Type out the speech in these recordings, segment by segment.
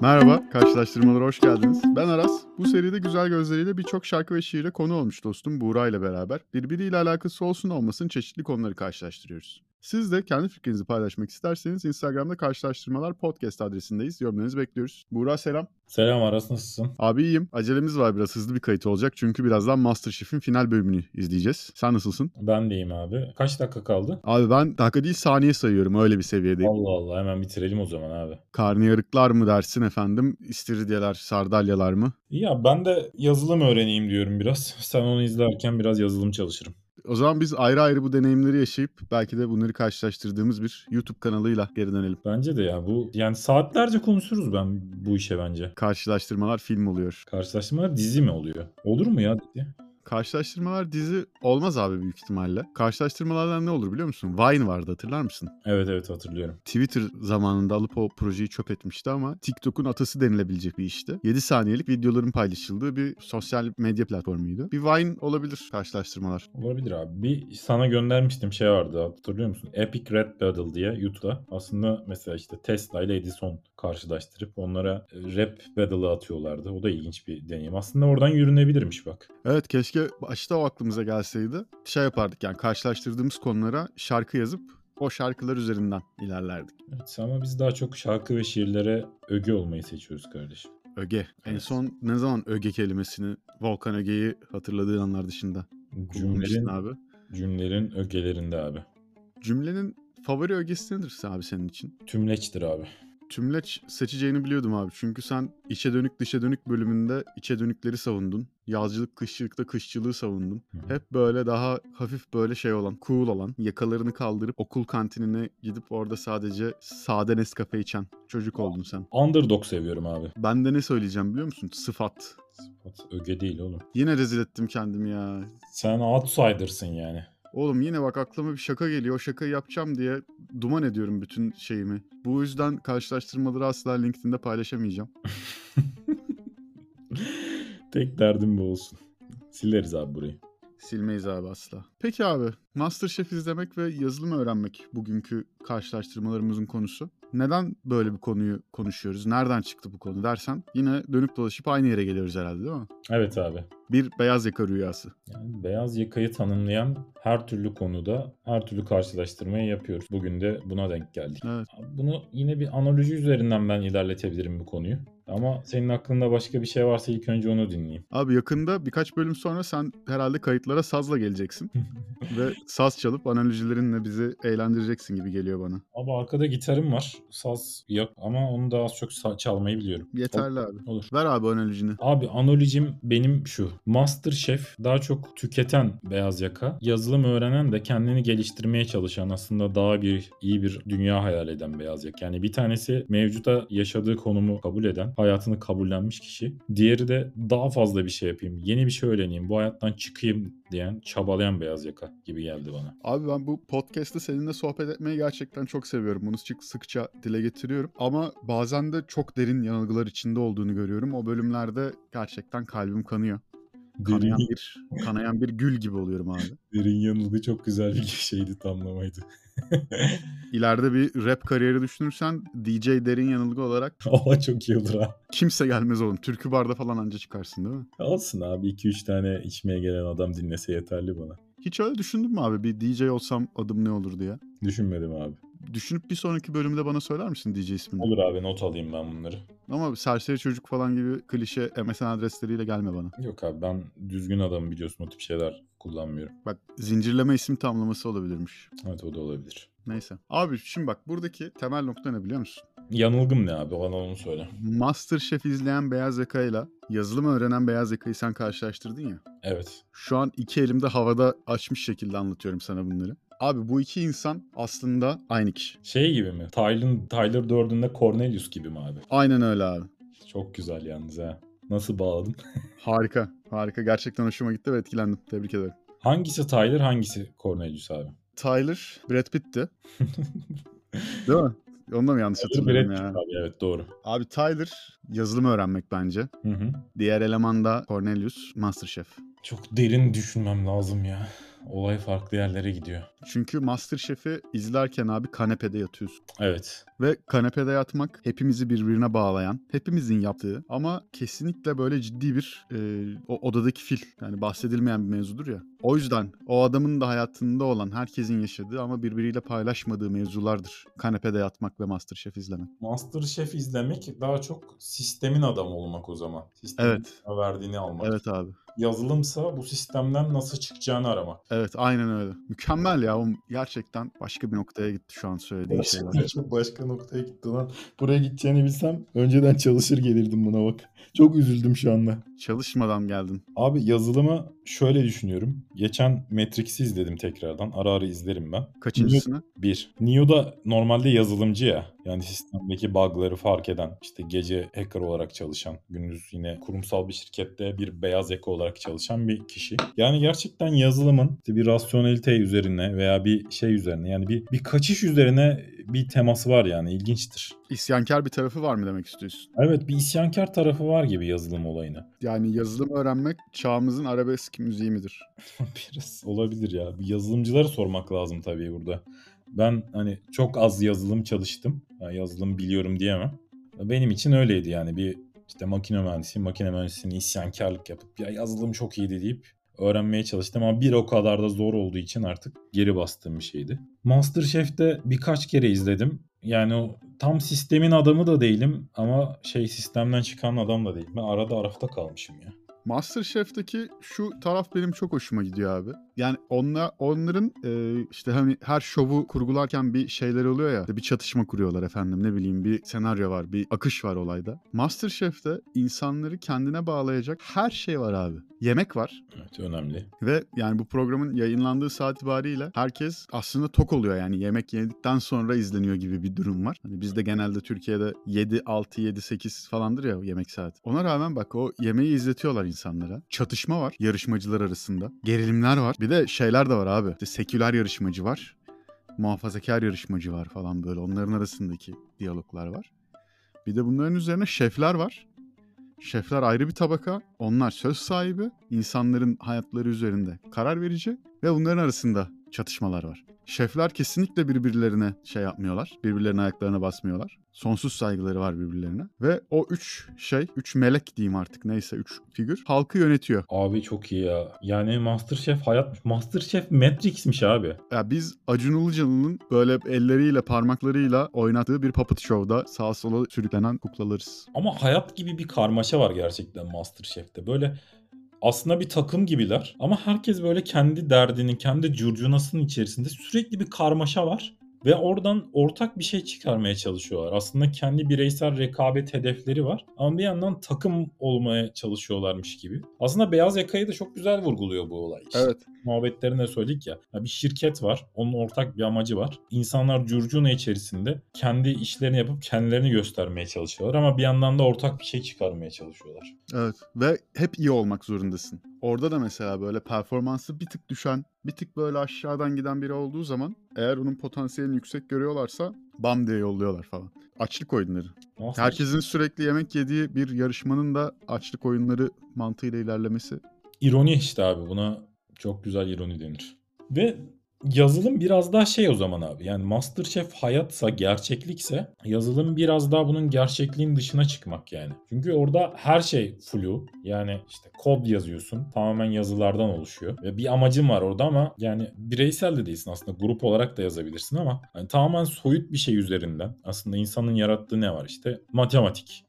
Merhaba, karşılaştırmalara hoş geldiniz. Ben Aras. Bu seride güzel gözleriyle birçok şarkı ve şiire konu olmuş dostum Buğra ile beraber. Birbiriyle alakası olsun olmasın çeşitli konuları karşılaştırıyoruz. Siz de kendi fikrinizi paylaşmak isterseniz Instagram'da karşılaştırmalar podcast adresindeyiz. Yorumlarınızı bekliyoruz. Buğra selam. Selam Aras nasılsın? Abi iyiyim. Acelemiz var biraz hızlı bir kayıt olacak. Çünkü birazdan Masterchef'in final bölümünü izleyeceğiz. Sen nasılsın? Ben de iyiyim abi. Kaç dakika kaldı? Abi ben dakika değil saniye sayıyorum. Öyle bir seviyedeyim. Allah Allah hemen bitirelim o zaman abi. Karnıyarıklar mı dersin efendim? İstiridyeler, sardalyalar mı? Ya ben de yazılım öğreneyim diyorum biraz. Sen onu izlerken biraz yazılım çalışırım. O zaman biz ayrı ayrı bu deneyimleri yaşayıp belki de bunları karşılaştırdığımız bir YouTube kanalıyla geri dönelim. Bence de ya bu yani saatlerce konuşuruz ben bu işe bence. Karşılaştırmalar film oluyor. Karşılaştırmalar dizi mi oluyor? Olur mu ya dizi? Karşılaştırmalar dizi olmaz abi büyük ihtimalle. Karşılaştırmalardan ne olur biliyor musun? Vine vardı hatırlar mısın? Evet evet hatırlıyorum. Twitter zamanında alıp o projeyi çöp etmişti ama TikTok'un atası denilebilecek bir işti. 7 saniyelik videoların paylaşıldığı bir sosyal medya platformuydu. Bir Vine olabilir karşılaştırmalar. Olabilir abi. Bir sana göndermiştim şey vardı hatırlıyor musun? Epic Red Battle diye YouTube'da. Aslında mesela işte Tesla ile Edison karşılaştırıp onlara e, rap battle'ı atıyorlardı. O da ilginç bir deneyim. Aslında oradan yürünebilirmiş bak. Evet keşke başta o aklımıza gelseydi. Şey yapardık yani karşılaştırdığımız konulara şarkı yazıp o şarkılar üzerinden ilerlerdik. Evet ama biz daha çok şarkı ve şiirlere öge olmayı seçiyoruz kardeşim. Öge. En Evet. son ne zaman öge kelimesini Volkan Öge'yi hatırladığı anlar dışında Cümlenin, abi? cümlelerin ögelerinde abi. Cümlenin favori ögesi nedir abi senin için? Tümleçtir abi. Tümleç seçeceğini biliyordum abi. Çünkü sen içe dönük dışa dönük bölümünde içe dönükleri savundun. Yazcılık kışçılıkta kışçılığı savundun. Hep böyle daha hafif böyle şey olan, cool olan, yakalarını kaldırıp okul kantinine gidip orada sadece sade Nescafe içen çocuk oldun sen. Underdog seviyorum abi. Ben de ne söyleyeceğim biliyor musun? Sıfat. Sıfat öge değil oğlum. Yine rezil ettim kendimi ya. Sen outsider'sın yani. Oğlum yine bak aklıma bir şaka geliyor. O şakayı yapacağım diye duman ediyorum bütün şeyimi. Bu yüzden karşılaştırmaları asla LinkedIn'de paylaşamayacağım. Tek derdim bu olsun. Sileriz abi burayı. Silmeyiz abi asla. Peki abi, Masterchef izlemek ve yazılım öğrenmek bugünkü karşılaştırmalarımızın konusu. Neden böyle bir konuyu konuşuyoruz? Nereden çıktı bu konu dersen yine dönüp dolaşıp aynı yere geliyoruz herhalde değil mi? Evet abi. Bir beyaz yaka rüyası. Yani beyaz yakayı tanımlayan her türlü konuda her türlü karşılaştırmayı yapıyoruz. Bugün de buna denk geldik. Evet. Bunu yine bir analoji üzerinden ben ilerletebilirim bu konuyu. Ama senin aklında başka bir şey varsa ilk önce onu dinleyeyim. Abi yakında birkaç bölüm sonra sen herhalde kayıtlara sazla geleceksin. ve saz çalıp analojilerinle bizi eğlendireceksin gibi geliyor bana. Abi arkada gitarım var. Saz yok ama onu da az çok çalmayı biliyorum. Yeterli abi. Olur. Ver abi analojini. Abi analojim benim şu. Masterchef daha çok tüketen beyaz yaka. Yazılım öğrenen de kendini geliştirmeye çalışan aslında daha bir iyi bir dünya hayal eden beyaz yaka. Yani bir tanesi mevcuta yaşadığı konumu kabul eden, hayatını kabullenmiş kişi. Diğeri de daha fazla bir şey yapayım, yeni bir şey öğreneyim, bu hayattan çıkayım diyen, çabalayan beyaz yaka gibi geldi bana. Abi ben bu podcast'te seninle sohbet etmeyi gerçekten çok seviyorum. Bunu sık sıkça dile getiriyorum. Ama bazen de çok derin yanılgılar içinde olduğunu görüyorum. O bölümlerde gerçekten kalbim kanıyor. Kanayan Derin, bir, kanayan bir gül gibi oluyorum abi. derin yanılgı çok güzel bir şeydi, tamlamaydı. İleride bir rap kariyeri düşünürsen DJ derin yanılgı olarak Ama çok iyi olur ha. kimse gelmez oğlum. Türkü barda falan anca çıkarsın değil mi? Olsun abi 2-3 tane içmeye gelen adam dinlese yeterli bana. Hiç öyle düşündün mü abi? Bir DJ olsam adım ne olur diye. Düşünmedim abi. Düşünüp bir sonraki bölümde bana söyler misin DJ ismini? Olur abi not alayım ben bunları. Ama serseri çocuk falan gibi klişe MSN adresleriyle gelme bana. Yok abi ben düzgün adamım biliyorsun o tip şeyler kullanmıyorum. Bak zincirleme isim tamlaması olabilirmiş. Evet o da olabilir. Neyse. Abi şimdi bak buradaki temel nokta ne biliyor musun? Yanılgım ne abi bana onu söyle. Masterchef izleyen beyaz yakayla yazılım öğrenen beyaz yakayı sen karşılaştırdın ya. Evet. Şu an iki elimde havada açmış şekilde anlatıyorum sana bunları. Abi bu iki insan aslında aynı kişi. Şey gibi mi? Tyler, Tyler Durden'da Cornelius gibi mi abi? Aynen öyle abi. Çok güzel yalnız ha. Nasıl bağladın? Harika. Harika. Gerçekten hoşuma gitti ve etkilendim. Tebrik ederim. hangisi Tyler hangisi Cornelius abi? Tyler Brad Pitt'ti. Değil mi? Onu da mı yanlış hatırlıyorum ya? Abi evet doğru. Abi Tyler yazılım öğrenmek bence. Hı hı. Diğer eleman da Cornelius Masterchef. Çok derin düşünmem lazım ya. Olay farklı yerlere gidiyor. Çünkü Masterchef'i izlerken abi kanepede yatıyorsun. Evet. Ve kanepede yatmak hepimizi birbirine bağlayan, hepimizin yaptığı ama kesinlikle böyle ciddi bir e, o odadaki fil. Yani bahsedilmeyen bir mevzudur ya. O yüzden o adamın da hayatında olan herkesin yaşadığı ama birbiriyle paylaşmadığı mevzulardır. Kanepede yatmak ve Masterchef izlemek. Masterchef izlemek daha çok sistemin adamı olmak o zaman. Sistemin Evet. verdiğini almak. Evet abi. Yazılımsa bu sistemden nasıl çıkacağını aramak. Evet aynen öyle. Mükemmel ya. O gerçekten başka bir noktaya gitti şu an söylediğin şeyler. Başka noktaya gitti lan. Buraya gideceğini bilsem önceden çalışır gelirdim buna bak. Çok üzüldüm şu anda. Çalışmadan geldin. Abi yazılımı şöyle düşünüyorum. Geçen Matrix'i izledim tekrardan. Ara ara izlerim ben. Kaçıncısını? Bir. Neo da normalde yazılımcı ya. Yani sistemdeki bug'ları fark eden, işte gece hacker olarak çalışan, gündüz yine kurumsal bir şirkette bir beyaz yaka olarak çalışan bir kişi. Yani gerçekten yazılımın işte bir rasyonelite üzerine veya bir şey üzerine yani bir, bir kaçış üzerine bir teması var yani ilginçtir. İsyankar bir tarafı var mı demek istiyorsun? Evet bir isyankar tarafı var gibi yazılım olayına. Yani yazılım öğrenmek çağımızın arabesk müziği midir? Biraz olabilir ya. Bir yazılımcılara sormak lazım tabii burada. Ben hani çok az yazılım çalıştım. Yani yazılım biliyorum diyemem. Benim için öyleydi yani bir işte makine mühendisiyim. Makine mühendisliğini isyankarlık yapıp ya yazılım çok iyiydi deyip öğrenmeye çalıştım ama bir o kadar da zor olduğu için artık geri bastığım bir şeydi. Masterchef'te birkaç kere izledim. Yani o tam sistemin adamı da değilim ama şey sistemden çıkan adam da değilim. Ben arada arafta kalmışım ya. Masterchef'teki şu taraf benim çok hoşuma gidiyor abi. Yani onla, onların e, işte hani her şovu kurgularken bir şeyler oluyor ya. Bir çatışma kuruyorlar efendim ne bileyim bir senaryo var, bir akış var olayda. Masterchef'te insanları kendine bağlayacak her şey var abi. Yemek var Evet önemli. ve yani bu programın yayınlandığı saat itibariyle herkes aslında tok oluyor yani yemek yedikten sonra izleniyor gibi bir durum var. Hani bizde genelde Türkiye'de 7, 6, 7, 8 falandır ya yemek saati. Ona rağmen bak o yemeği izletiyorlar insanlara. Çatışma var yarışmacılar arasında. Gerilimler var. Bir de şeyler de var abi. İşte seküler yarışmacı var. Muhafazakar yarışmacı var falan böyle. Onların arasındaki diyaloglar var. Bir de bunların üzerine şefler var. Şefler ayrı bir tabaka. Onlar söz sahibi. insanların hayatları üzerinde karar verici. Ve bunların arasında çatışmalar var. Şefler kesinlikle birbirlerine şey yapmıyorlar. Birbirlerinin ayaklarına basmıyorlar. Sonsuz saygıları var birbirlerine. Ve o üç şey, üç melek diyeyim artık neyse üç figür halkı yönetiyor. Abi çok iyi ya. Yani Masterchef hayat Masterchef Matrix'miş abi. Ya biz Acun Ilıcalı'nın böyle elleriyle parmaklarıyla oynattığı bir puppet show'da sağa sola sürüklenen kuklalarız. Ama hayat gibi bir karmaşa var gerçekten Masterchef'te. Böyle aslında bir takım gibiler ama herkes böyle kendi derdinin, kendi curcunasının içerisinde sürekli bir karmaşa var. Ve oradan ortak bir şey çıkarmaya çalışıyorlar. Aslında kendi bireysel rekabet hedefleri var. Ama bir yandan takım olmaya çalışıyorlarmış gibi. Aslında beyaz yakayı da çok güzel vurguluyor bu olay. İşte muhabbetlerinde söyledik ya. ya. Bir şirket var. Onun ortak bir amacı var. İnsanlar curcuna içerisinde kendi işlerini yapıp kendilerini göstermeye çalışıyorlar. Ama bir yandan da ortak bir şey çıkarmaya çalışıyorlar. Evet ve hep iyi olmak zorundasın. Orada da mesela böyle performansı bir tık düşen, bir tık böyle aşağıdan giden biri olduğu zaman eğer onun potansiyelini yüksek görüyorlarsa bam diye yolluyorlar falan. Açlık oyunları. Masterchef- Herkesin sürekli yemek yediği bir yarışmanın da açlık oyunları mantığıyla ilerlemesi. İroni işte abi buna çok güzel ironi denir. Ve yazılım biraz daha şey o zaman abi. Yani Masterchef hayatsa, gerçeklikse yazılım biraz daha bunun gerçekliğin dışına çıkmak yani. Çünkü orada her şey flu. Yani işte kod yazıyorsun. Tamamen yazılardan oluşuyor. Ve bir amacın var orada ama yani bireysel de değilsin aslında. Grup olarak da yazabilirsin ama hani tamamen soyut bir şey üzerinden. Aslında insanın yarattığı ne var işte? Matematik.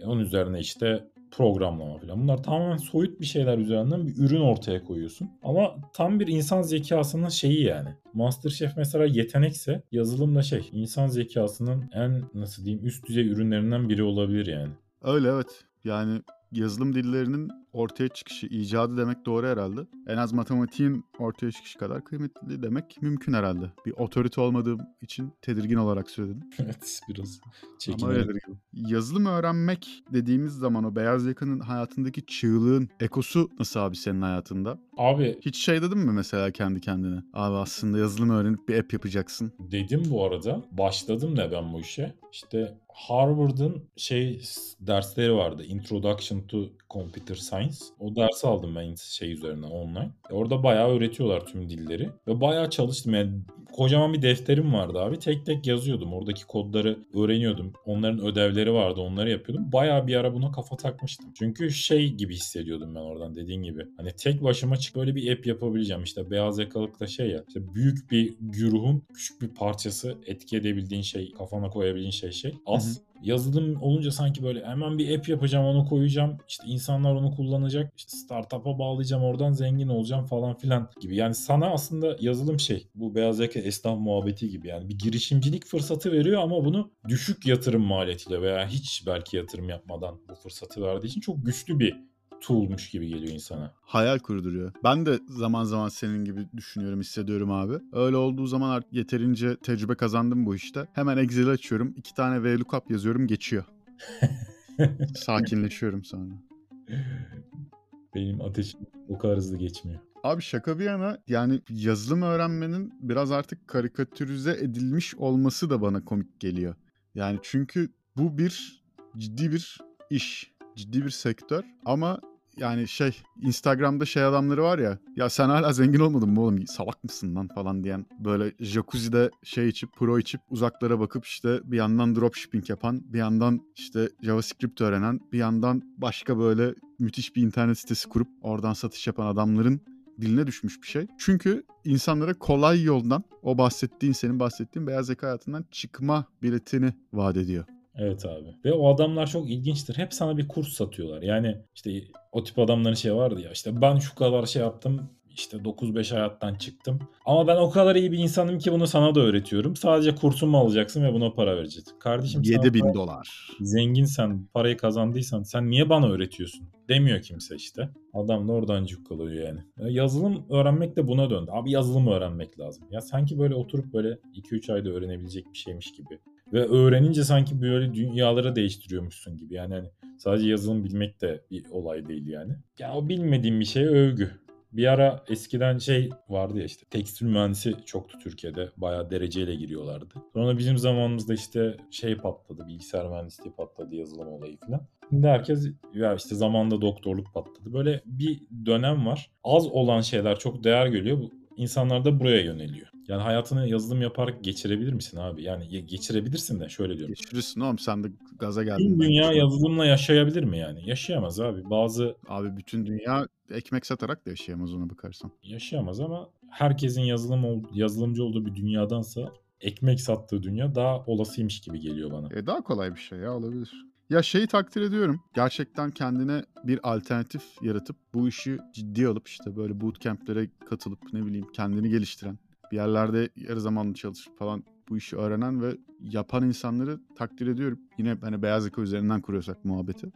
E, Onun üzerine işte programlama falan. Bunlar tamamen soyut bir şeyler üzerinden bir ürün ortaya koyuyorsun. Ama tam bir insan zekasının şeyi yani. Masterchef mesela yetenekse yazılım da şey insan zekasının en nasıl diyeyim üst düzey ürünlerinden biri olabilir yani. Öyle evet. Yani yazılım dillerinin ortaya çıkışı, icadı demek doğru herhalde. En az matematiğin ortaya çıkışı kadar kıymetli demek mümkün herhalde. Bir otorite olmadığım için tedirgin olarak söyledim. evet biraz çekinerek. Yazılım öğrenmek dediğimiz zaman o beyaz yakanın hayatındaki çığlığın ekosu nasıl abi senin hayatında? Abi Hiç şey dedin mi mesela kendi kendine? Abi aslında yazılım öğrenip bir app yapacaksın. Dedim bu arada. Başladım da ben bu işe. İşte Harvard'ın şey dersleri vardı. Introduction to Computer Science. O dersi aldım ben şey üzerine online. Orada bayağı öğretiyorlar tüm dilleri. Ve bayağı çalıştım. Yani kocaman bir defterim vardı abi. Tek tek yazıyordum. Oradaki kodları öğreniyordum. Onların ödevleri vardı. Onları yapıyordum. Bayağı bir ara buna kafa takmıştım. Çünkü şey gibi hissediyordum ben oradan dediğin gibi. Hani tek başıma çık böyle bir app yapabileceğim. İşte beyaz yakalıkta şey ya. İşte büyük bir güruhun küçük bir parçası etki edebildiğin şey, kafana koyabildiğin şey şey. Az. Yazılım olunca sanki böyle hemen bir app yapacağım onu koyacağım. İşte insanlar onu kullanacak. İşte startup'a bağlayacağım oradan zengin olacağım falan filan gibi. Yani sana aslında yazılım şey bu beyaz yaka esnaf muhabbeti gibi. Yani bir girişimcilik fırsatı veriyor ama bunu düşük yatırım maliyetiyle veya hiç belki yatırım yapmadan bu fırsatı verdiği için çok güçlü bir tool'muş gibi geliyor insana. Hayal kurduruyor. Ben de zaman zaman senin gibi düşünüyorum, hissediyorum abi. Öyle olduğu zaman artık yeterince tecrübe kazandım bu işte. Hemen Excel açıyorum, iki tane VLOOKUP yazıyorum, geçiyor. Sakinleşiyorum sonra. Benim ateşim o kadar hızlı geçmiyor. Abi şaka bir yana yani yazılım öğrenmenin biraz artık karikatürize edilmiş olması da bana komik geliyor. Yani çünkü bu bir ciddi bir iş, ciddi bir sektör ama yani şey Instagram'da şey adamları var ya ya sen hala zengin olmadın mı oğlum salak mısın lan falan diyen böyle jacuzzi'de şey içip pro içip uzaklara bakıp işte bir yandan dropshipping yapan bir yandan işte JavaScript öğrenen bir yandan başka böyle müthiş bir internet sitesi kurup oradan satış yapan adamların diline düşmüş bir şey. Çünkü insanlara kolay yoldan o bahsettiğin senin bahsettiğin beyaz yaka hayatından çıkma biletini vaat ediyor. Evet abi. Ve o adamlar çok ilginçtir. Hep sana bir kurs satıyorlar. Yani işte o tip adamların şey vardı ya işte ben şu kadar şey yaptım işte 9-5 hayattan çıktım. Ama ben o kadar iyi bir insanım ki bunu sana da öğretiyorum. Sadece kursumu alacaksın ve buna para vereceksin. Kardeşim 7 bin dolar. Zenginsen, parayı kazandıysan sen niye bana öğretiyorsun? Demiyor kimse işte. Adam da oradan cukkalıyor yani. Ya yazılım öğrenmek de buna döndü. Abi yazılım öğrenmek lazım. Ya sanki böyle oturup böyle 2-3 ayda öğrenebilecek bir şeymiş gibi. Ve öğrenince sanki böyle dünyaları değiştiriyormuşsun gibi. Yani hani sadece yazılım bilmek de bir olay değil yani. Ya o bilmediğim bir şey övgü. Bir ara eskiden şey vardı ya işte tekstil mühendisi çoktu Türkiye'de. Bayağı dereceyle giriyorlardı. Sonra bizim zamanımızda işte şey patladı. Bilgisayar mühendisliği patladı yazılım olayı falan. Şimdi herkes ya işte zamanda doktorluk patladı. Böyle bir dönem var. Az olan şeyler çok değer görüyor. İnsanlar da buraya yöneliyor. Yani hayatını yazılım yaparak geçirebilir misin abi? Yani geçirebilirsin de şöyle diyorum. Geçirirsin oğlum sen de gaza geldin. Tüm dünya yazılımla yaşayabilir mi yani? Yaşayamaz abi. Bazı... Abi bütün dünya ekmek satarak da yaşayamaz ona bakarsan. Yaşayamaz ama herkesin yazılım yazılımcı olduğu bir dünyadansa ekmek sattığı dünya daha olasıymış gibi geliyor bana. E daha kolay bir şey ya olabilir. Ya şeyi takdir ediyorum. Gerçekten kendine bir alternatif yaratıp bu işi ciddi alıp işte böyle bootcamp'lere katılıp ne bileyim kendini geliştiren, bir yerlerde yarı zamanlı çalışıp falan bu işi öğrenen ve yapan insanları takdir ediyorum. Yine hani beyaz yaka üzerinden kuruyorsak muhabbeti.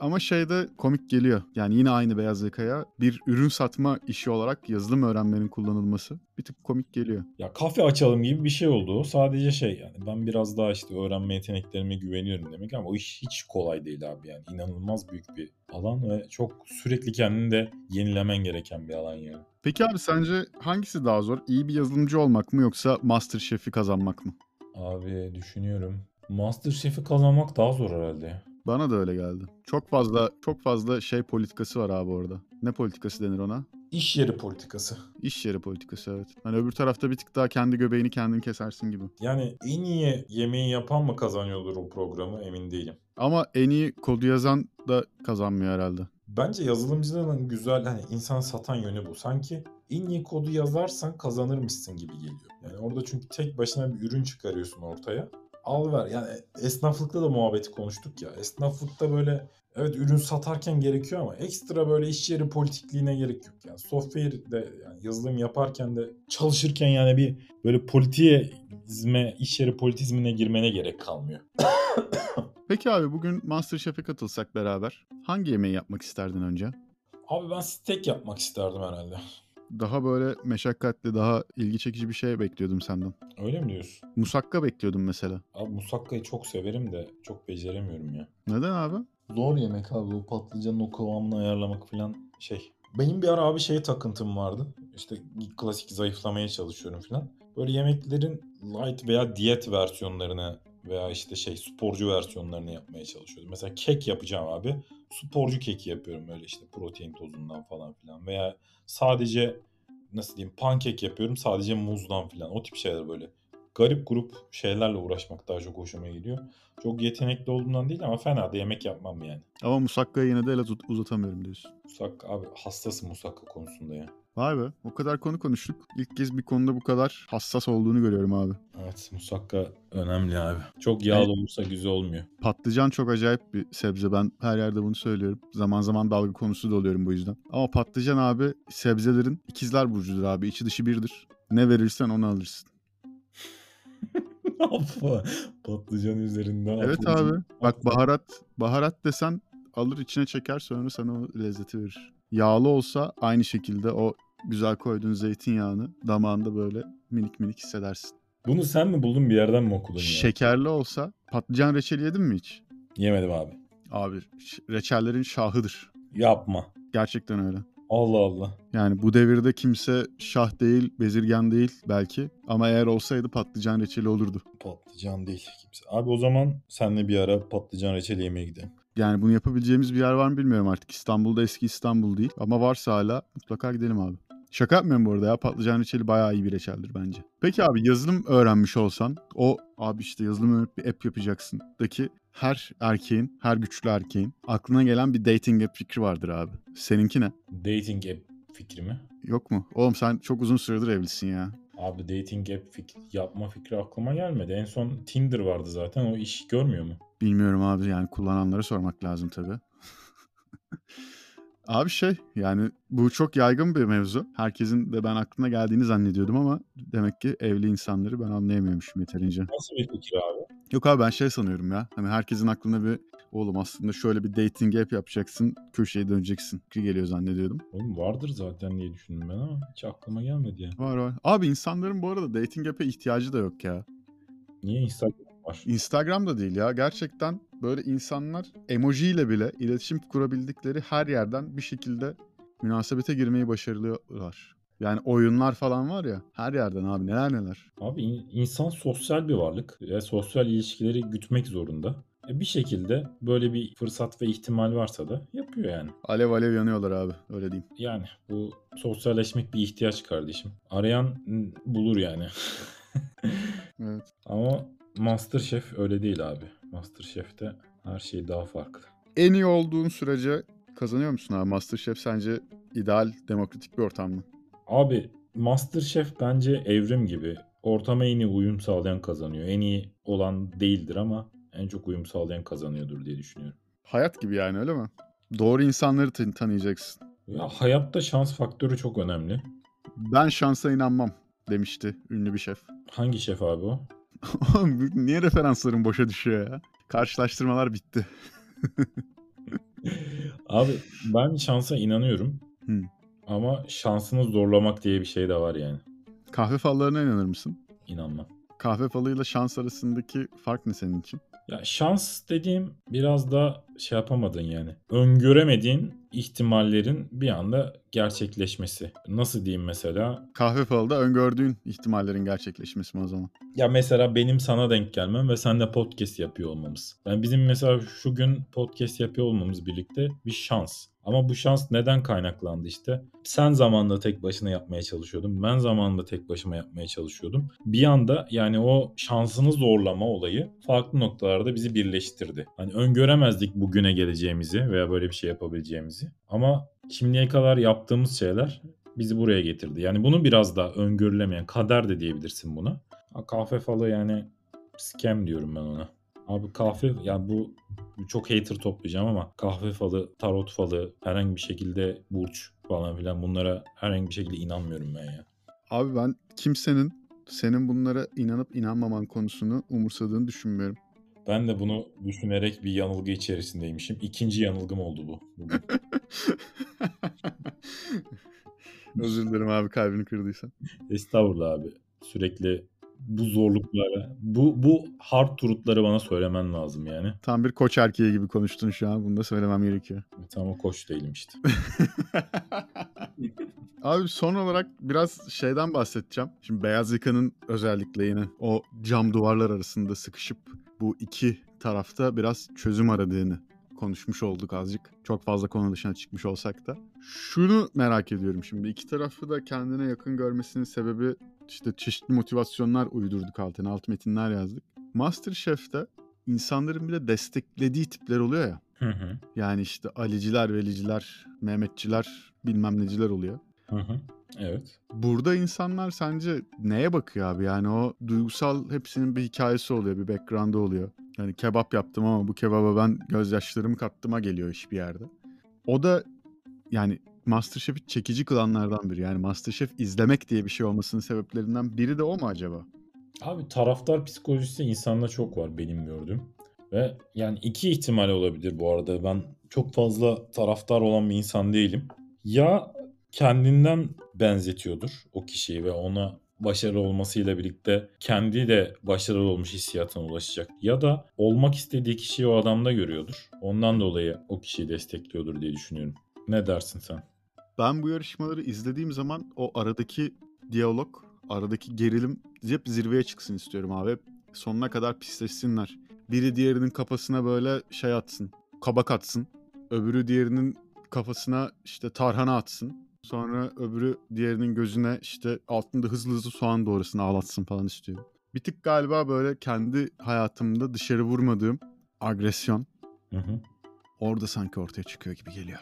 Ama şeyde komik geliyor. Yani yine aynı beyaz yakaya bir ürün satma işi olarak yazılım öğrenmenin kullanılması bir tık komik geliyor. Ya kafe açalım gibi bir şey oldu. Sadece şey yani ben biraz daha işte öğrenme yeteneklerime güveniyorum demek ama o iş hiç kolay değil abi yani. inanılmaz büyük bir alan ve çok sürekli kendini de yenilemen gereken bir alan yani. Peki abi sence hangisi daha zor? İyi bir yazılımcı olmak mı yoksa Masterchef'i kazanmak mı? Abi düşünüyorum. Masterchef'i kazanmak daha zor herhalde. Bana da öyle geldi. Çok fazla çok fazla şey politikası var abi orada. Ne politikası denir ona? İş yeri politikası. İş yeri politikası evet. Hani öbür tarafta bir tık daha kendi göbeğini kendin kesersin gibi. Yani en iyi yemeği yapan mı kazanıyordur o programı emin değilim. Ama en iyi kodu yazan da kazanmıyor herhalde. Bence yazılımcılığın güzel hani insan satan yönü bu. Sanki en iyi kodu yazarsan kazanırmışsın gibi geliyor. Yani orada çünkü tek başına bir ürün çıkarıyorsun ortaya al ver. Yani esnaflıkta da muhabbeti konuştuk ya. Esnaflıkta böyle evet ürün satarken gerekiyor ama ekstra böyle iş yeri politikliğine gerek yok. Yani software de yani yazılım yaparken de çalışırken yani bir böyle politizme, iş yeri politizmine girmene gerek kalmıyor. Peki abi bugün Masterchef'e katılsak beraber hangi yemeği yapmak isterdin önce? Abi ben steak yapmak isterdim herhalde. Daha böyle meşakkatli, daha ilgi çekici bir şey bekliyordum senden. Öyle mi diyorsun? Musakka bekliyordum mesela. Abi musakkayı çok severim de çok beceremiyorum ya. Neden abi? Zor yemek abi o patlıcanın o kıvamını ayarlamak falan şey. Benim bir ara abi şey takıntım vardı. İşte klasik zayıflamaya çalışıyorum falan. Böyle yemeklerin light veya diyet versiyonlarını veya işte şey sporcu versiyonlarını yapmaya çalışıyordum. Mesela kek yapacağım abi. Sporcu keki yapıyorum öyle işte protein tozundan falan filan veya sadece nasıl diyeyim pankek yapıyorum sadece muzdan filan o tip şeyler böyle garip grup şeylerle uğraşmak daha çok hoşuma gidiyor. Çok yetenekli olduğundan değil ama fena da yemek yapmam yani. Ama musakkaya yine de el uzat- uzatamıyorum diyorsun. Musakka abi hassasım musakka konusunda ya. Vay be o kadar konu konuştuk. İlk kez bir konuda bu kadar hassas olduğunu görüyorum abi. Evet musakka önemli abi. Çok yağlı olursa güzel olmuyor. Patlıcan çok acayip bir sebze. Ben her yerde bunu söylüyorum. Zaman zaman dalga konusu da oluyorum bu yüzden. Ama patlıcan abi sebzelerin ikizler burcudur abi. İçi dışı birdir. Ne verirsen onu alırsın. Affa. Patlıcan üzerinden Evet atılacak. abi. Bak baharat baharat desen alır içine çeker sonra sana o lezzeti verir. Yağlı olsa aynı şekilde o güzel koyduğun zeytinyağını damağında böyle minik minik hissedersin. Bunu sen mi buldun bir yerden mi okudun ya? Şekerli olsa patlıcan reçeli yedin mi hiç? Yemedim abi. Abi ş- reçellerin şahıdır. Yapma. Gerçekten öyle. Allah Allah. Yani bu devirde kimse şah değil, bezirgen değil belki. Ama eğer olsaydı patlıcan reçeli olurdu. Patlıcan değil kimse. Abi o zaman senle bir ara patlıcan reçeli yemeye gidelim. Yani bunu yapabileceğimiz bir yer var mı bilmiyorum artık. İstanbul'da eski İstanbul değil. Ama varsa hala mutlaka gidelim abi. Şaka yapmıyorum bu arada ya. Patlıcan reçeli bayağı iyi bir reçeldir bence. Peki abi yazılım öğrenmiş olsan o abi işte yazılım öğrenip bir app yapacaksın. Daki her erkeğin, her güçlü erkeğin aklına gelen bir dating app fikri vardır abi. Seninki ne? Dating app fikri mi? Yok mu? Oğlum sen çok uzun süredir evlisin ya. Abi dating app fikri, yapma fikri aklıma gelmedi. En son Tinder vardı zaten. O iş görmüyor mu? Bilmiyorum abi yani kullananlara sormak lazım tabii. abi şey yani bu çok yaygın bir mevzu. Herkesin de ben aklına geldiğini zannediyordum ama demek ki evli insanları ben anlayamıyormuşum yeterince. Nasıl bir fikir abi? Yok abi ben şey sanıyorum ya. Hani herkesin aklına bir oğlum aslında şöyle bir dating app yapacaksın. Köşeye döneceksin. Fikri geliyor zannediyordum. Oğlum vardır zaten diye düşündüm ben ama hiç aklıma gelmedi yani. Var var. Abi insanların bu arada dating app'e ihtiyacı da yok ya. Niye Instagram var? Instagram da değil ya. Gerçekten böyle insanlar emoji ile bile iletişim kurabildikleri her yerden bir şekilde münasebete girmeyi başarıyorlar. Yani oyunlar falan var ya her yerden abi neler neler. Abi in- insan sosyal bir varlık ve sosyal ilişkileri gütmek zorunda. E bir şekilde böyle bir fırsat ve ihtimal varsa da yapıyor yani. Alev alev yanıyorlar abi öyle diyeyim. Yani bu sosyalleşmek bir ihtiyaç kardeşim. Arayan bulur yani. Evet. Ama Masterchef öyle değil abi. Masterchef'te her şey daha farklı. En iyi olduğun sürece kazanıyor musun abi? Masterchef sence ideal demokratik bir ortam mı? Abi Masterchef bence evrim gibi. Ortama en iyi uyum sağlayan kazanıyor. En iyi olan değildir ama en çok uyum sağlayan kazanıyordur diye düşünüyorum. Hayat gibi yani öyle mi? Doğru insanları tan- tanıyacaksın. Ya hayatta şans faktörü çok önemli. Ben şansa inanmam demişti ünlü bir şef. Hangi şef abi o? Oğlum, Niye referansların boşa düşüyor ya? Karşılaştırmalar bitti. Abi ben şansa inanıyorum. Hı. Ama şansını zorlamak diye bir şey de var yani. Kahve fallarına inanır mısın? İnanmam. Kahve falıyla şans arasındaki fark ne senin için? Ya şans dediğim biraz da şey yapamadın yani. Öngöremediğin ihtimallerin bir anda gerçekleşmesi. Nasıl diyeyim mesela? Kahve falı da öngördüğün ihtimallerin gerçekleşmesi mi o zaman? Ya mesela benim sana denk gelmem ve sen de podcast yapıyor olmamız. Yani bizim mesela şu gün podcast yapıyor olmamız birlikte bir şans. Ama bu şans neden kaynaklandı işte? Sen zamanında tek başına yapmaya çalışıyordun. Ben zamanında tek başıma yapmaya çalışıyordum. Bir anda yani o şansını zorlama olayı farklı noktalarda bizi birleştirdi. Hani öngöremezdik bugüne geleceğimizi veya böyle bir şey yapabileceğimizi. Ama şimdiye kadar yaptığımız şeyler bizi buraya getirdi. Yani bunu biraz da öngörülemeyen kader de diyebilirsin buna. Kahve falı yani scam diyorum ben ona. Abi kahve yani bu çok hater toplayacağım ama kahve falı, tarot falı, herhangi bir şekilde burç falan filan bunlara herhangi bir şekilde inanmıyorum ben ya. Abi ben kimsenin senin bunlara inanıp inanmaman konusunu umursadığını düşünmüyorum. Ben de bunu düşünerek bir yanılgı içerisindeymişim. İkinci yanılgım oldu bu. Özür dilerim abi kalbini kırdıysam. Estağfurullah abi. Sürekli bu zorluklara, bu bu hard truth'ları bana söylemen lazım yani. Tam bir koç erkeği gibi konuştun şu an. Bunu da söylemem gerekiyor. Tam o koç değilim işte. Abi son olarak biraz şeyden bahsedeceğim. Şimdi beyaz yakanın özellikle yine o cam duvarlar arasında sıkışıp bu iki tarafta biraz çözüm aradığını konuşmuş olduk azıcık. Çok fazla konu dışına çıkmış olsak da. Şunu merak ediyorum şimdi. iki tarafı da kendine yakın görmesinin sebebi işte çeşitli motivasyonlar uydurduk altına. Alt metinler yazdık. Masterchef'te insanların bir de desteklediği tipler oluyor ya. Hı hı. Yani işte Aliciler, Veliciler, Mehmetçiler, bilmem neciler oluyor. Hı hı. Evet. Burada insanlar sence neye bakıyor abi? Yani o duygusal hepsinin bir hikayesi oluyor, bir background'ı oluyor. Yani kebap yaptım ama bu kebaba ben gözyaşlarımı kattıma geliyor iş bir yerde. O da yani Masterchef'i çekici kılanlardan biri. Yani Masterchef izlemek diye bir şey olmasının sebeplerinden biri de o mu acaba? Abi taraftar psikolojisi insanda çok var benim gördüğüm. Ve yani iki ihtimal olabilir bu arada. Ben çok fazla taraftar olan bir insan değilim. Ya kendinden benzetiyordur o kişiyi ve ona başarılı olmasıyla birlikte kendi de başarılı olmuş hissiyatına ulaşacak. Ya da olmak istediği kişiyi o adamda görüyordur. Ondan dolayı o kişiyi destekliyordur diye düşünüyorum. Ne dersin sen? Ben bu yarışmaları izlediğim zaman o aradaki diyalog, aradaki gerilim hep zirveye çıksın istiyorum abi. Sonuna kadar pisleşsinler. Biri diğerinin kafasına böyle şey atsın, kabak atsın. Öbürü diğerinin kafasına işte tarhana atsın. Sonra öbürü diğerinin gözüne işte altında hızlı hızlı soğan doğrasını ağlatsın falan istiyorum. Bir tık galiba böyle kendi hayatımda dışarı vurmadığım agresyon Hı hı. orada sanki ortaya çıkıyor gibi geliyor.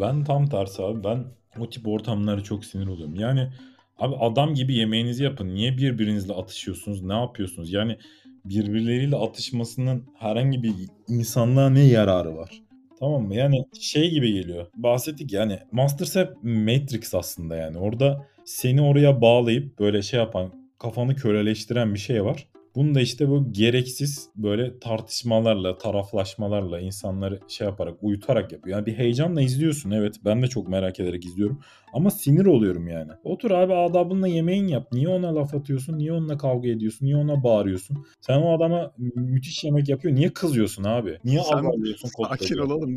Ben tam tersi abi. Ben o tip ortamlara çok sinir oluyorum. Yani abi adam gibi yemeğinizi yapın. Niye birbirinizle atışıyorsunuz? Ne yapıyorsunuz? Yani birbirleriyle atışmasının herhangi bir insanlığa ne yararı var? Tamam mı? Yani şey gibi geliyor. Bahsettik yani Masterchef Matrix aslında yani. Orada seni oraya bağlayıp böyle şey yapan, kafanı köleleştiren bir şey var. Bunu da işte bu gereksiz böyle tartışmalarla, taraflaşmalarla insanları şey yaparak, uyutarak yapıyor. Yani bir heyecanla izliyorsun evet. Ben de çok merak ederek izliyorum. Ama sinir oluyorum yani. Otur abi adabınla yemeğin yap. Niye ona laf atıyorsun? Niye onunla kavga ediyorsun? Niye ona bağırıyorsun? Sen o adama müthiş yemek yapıyor. Niye kızıyorsun abi? Niye Sen azarlıyorsun? sakin olalım.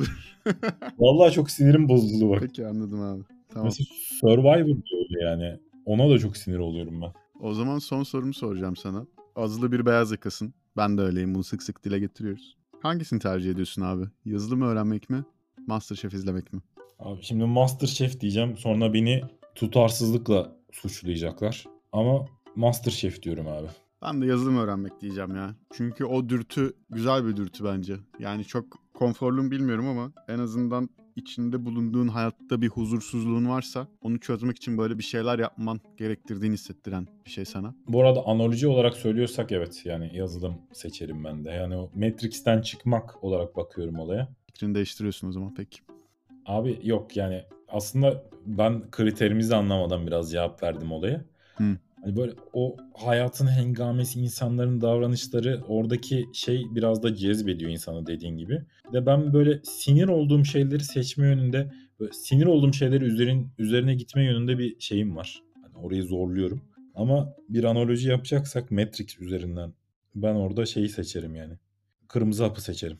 Vallahi çok sinirim bozuldu bak. Peki anladım abi. Tamam. Mesela Survivor diyor yani. Ona da çok sinir oluyorum ben. O zaman son sorumu soracağım sana. Azılı bir beyaz yakasın. Ben de öyleyim. Bunu sık sık dile getiriyoruz. Hangisini tercih ediyorsun abi? Yazılı mı öğrenmek mi? Masterchef izlemek mi? Abi şimdi Masterchef diyeceğim. Sonra beni tutarsızlıkla suçlayacaklar. Ama Masterchef diyorum abi. Ben de yazılı mı öğrenmek diyeceğim ya. Çünkü o dürtü güzel bir dürtü bence. Yani çok konforlu bilmiyorum ama en azından içinde bulunduğun hayatta bir huzursuzluğun varsa onu çözmek için böyle bir şeyler yapman gerektirdiğini hissettiren bir şey sana. Bu arada analoji olarak söylüyorsak evet yani yazılım seçerim ben de. Yani o Matrix'ten çıkmak olarak bakıyorum olaya. Fikrini değiştiriyorsun o zaman peki. Abi yok yani aslında ben kriterimizi anlamadan biraz cevap verdim olaya. Hı. Hani böyle o hayatın hengamesi, insanların davranışları oradaki şey biraz da cezbediyor insanı dediğin gibi. Ve ben böyle sinir olduğum şeyleri seçme yönünde, böyle sinir olduğum şeyleri üzerin, üzerine gitme yönünde bir şeyim var. Hani orayı zorluyorum. Ama bir analoji yapacaksak Matrix üzerinden ben orada şeyi seçerim yani. Kırmızı hapı seçerim.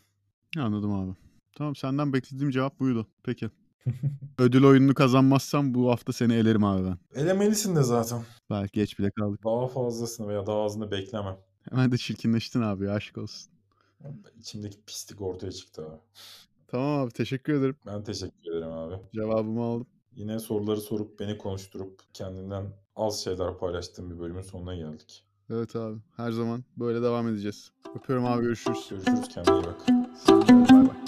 Anladım abi. Tamam senden beklediğim cevap buydu. Peki. Ödül oyununu kazanmazsam bu hafta seni elerim abi ben. Elemelisin de zaten. Belki geç bile kaldık. Daha fazlasını veya daha azını beklemem. Hemen de çirkinleştin abi aşk olsun. İçimdeki pislik ortaya çıktı abi. Tamam abi teşekkür ederim. Ben teşekkür ederim abi. Cevabımı aldım. Yine soruları sorup beni konuşturup kendinden az şeyler paylaştığım bir bölümün sonuna geldik. Evet abi her zaman böyle devam edeceğiz. Öpüyorum abi görüşürüz. Görüşürüz kendine iyi bak. Bay bay.